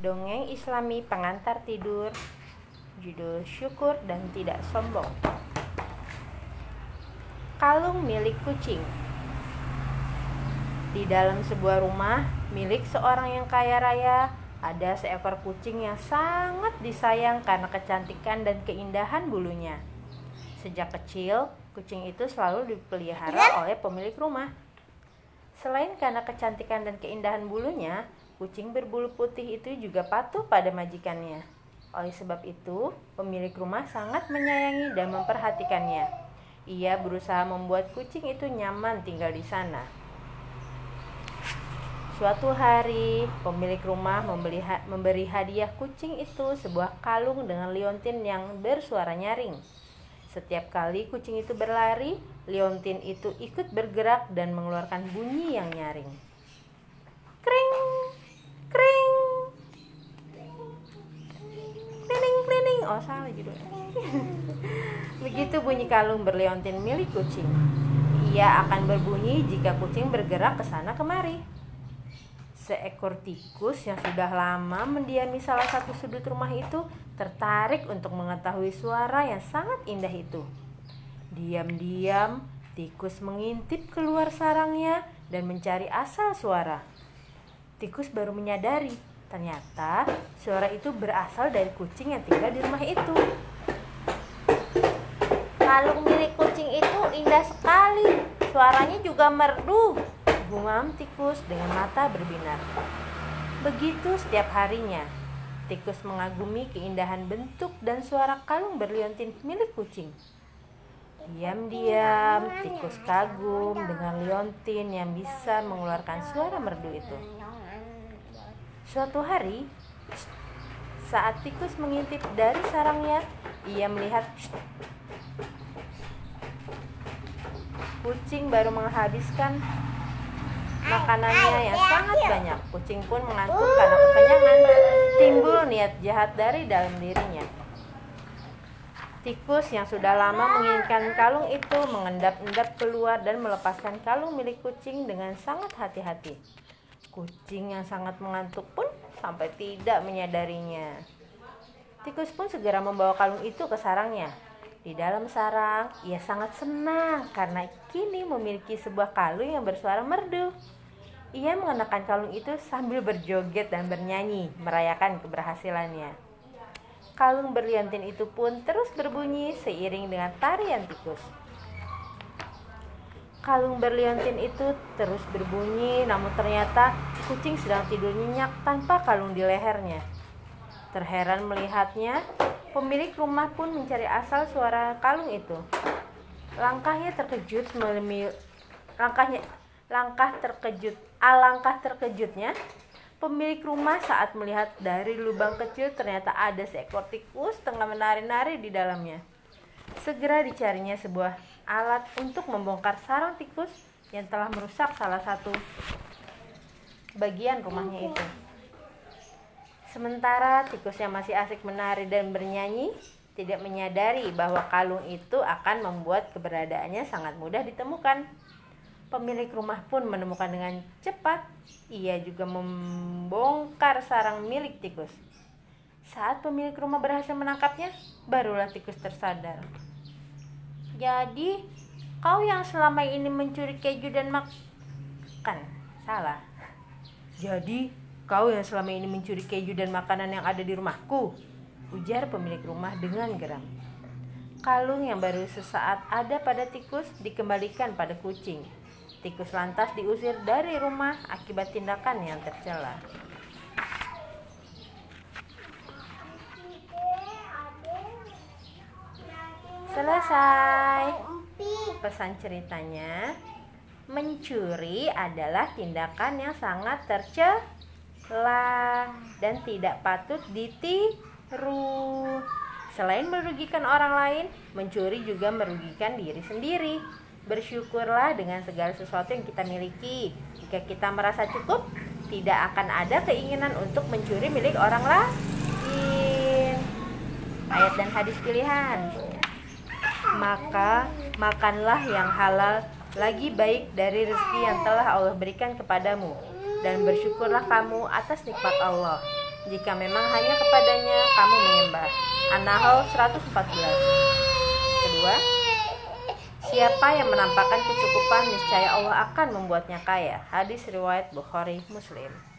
Dongeng Islami Pengantar Tidur. Judul Syukur dan Tidak Sombong. Kalung milik kucing. Di dalam sebuah rumah milik seorang yang kaya raya Ada seekor kucing yang sangat disayang karena kecantikan dan keindahan bulunya. Sejak kecil, kucing itu selalu dipelihara oleh pemilik rumah. Selain karena kecantikan dan keindahan bulunya, Kucing berbulu putih itu juga patuh pada majikannya. Oleh sebab itu, pemilik rumah sangat menyayangi dan memperhatikannya. Ia berusaha membuat kucing itu nyaman tinggal di sana. Suatu hari, pemilik rumah memberi hadiah kucing itu sebuah kalung dengan liontin yang bersuara nyaring. Setiap kali kucing itu berlari, liontin itu ikut bergerak dan mengeluarkan bunyi yang nyaring. Kring salah judulnya begitu bunyi kalung berleontin milik kucing ia akan berbunyi jika kucing bergerak ke sana kemari. Seekor tikus yang sudah lama mendiami salah satu sudut rumah itu tertarik untuk mengetahui suara yang sangat indah itu. Diam-diam tikus mengintip keluar sarangnya dan mencari asal suara. Tikus baru menyadari ternyata suara itu berasal dari kucing yang tinggal di rumah itu. Kalung milik kucing itu indah sekali, suaranya juga merdu, gumam tikus dengan mata berbinar. Begitu setiap harinya, tikus mengagumi keindahan bentuk dan suara kalung berliontin milik kucing. Diam-diam, tikus kagum dengan liontin yang bisa mengeluarkan suara merdu itu. Suatu hari, saat tikus mengintip dari sarangnya, ia melihat kucing baru menghabiskan makanannya yang sangat banyak. Kucing pun mengantuk karena kekenyangan. Timbul niat jahat dari dalam dirinya. Tikus yang sudah lama menginginkan kalung itu mengendap-endap keluar dan melepaskan kalung milik kucing dengan sangat hati-hati. Kucing yang sangat mengantuk pun sampai tidak menyadarinya. Tikus pun segera membawa kalung itu ke sarangnya. Di dalam sarang, ia sangat senang karena kini memiliki sebuah kalung yang bersuara merdu. Ia mengenakan kalung itu sambil berjoget dan bernyanyi, merayakan keberhasilannya. Kalung berliantin itu pun terus berbunyi seiring dengan tarian tikus. Kalung berliontin itu terus berbunyi, namun ternyata kucing sedang tidur nyenyak tanpa kalung di lehernya. Terheran melihatnya, pemilik rumah pun mencari asal suara kalung itu. Langkahnya terkejut melemil, langkahnya langkah terkejut, alangkah terkejutnya pemilik rumah saat melihat dari lubang kecil ternyata ada seekor tikus tengah menari-nari di dalamnya. Segera dicarinya sebuah alat untuk membongkar sarang tikus yang telah merusak salah satu bagian rumahnya itu. Sementara tikus yang masih asik menari dan bernyanyi tidak menyadari bahwa kalung itu akan membuat keberadaannya sangat mudah ditemukan. Pemilik rumah pun menemukan dengan cepat. Ia juga membongkar sarang milik tikus. Saat pemilik rumah berhasil menangkapnya, barulah tikus tersadar. Jadi, kau yang selama ini mencuri keju dan makan. Salah. Jadi, kau yang selama ini mencuri keju dan makanan yang ada di rumahku. Ujar pemilik rumah dengan geram. Kalung yang baru sesaat ada pada tikus dikembalikan pada kucing. Tikus lantas diusir dari rumah akibat tindakan yang tercela. Selesai. Pesan ceritanya, mencuri adalah tindakan yang sangat tercela dan tidak patut ditiru. Selain merugikan orang lain, mencuri juga merugikan diri sendiri. Bersyukurlah dengan segala sesuatu yang kita miliki. Jika kita merasa cukup, tidak akan ada keinginan untuk mencuri milik orang lain. Ayat dan hadis pilihan maka makanlah yang halal lagi baik dari rezeki yang telah Allah berikan kepadamu dan bersyukurlah kamu atas nikmat Allah. jika memang hanya kepadanya kamu menyembah. An-Nahl 114. Kedua, siapa yang menampakkan kecukupan niscaya Allah akan membuatnya kaya. Hadis riwayat Bukhari Muslim.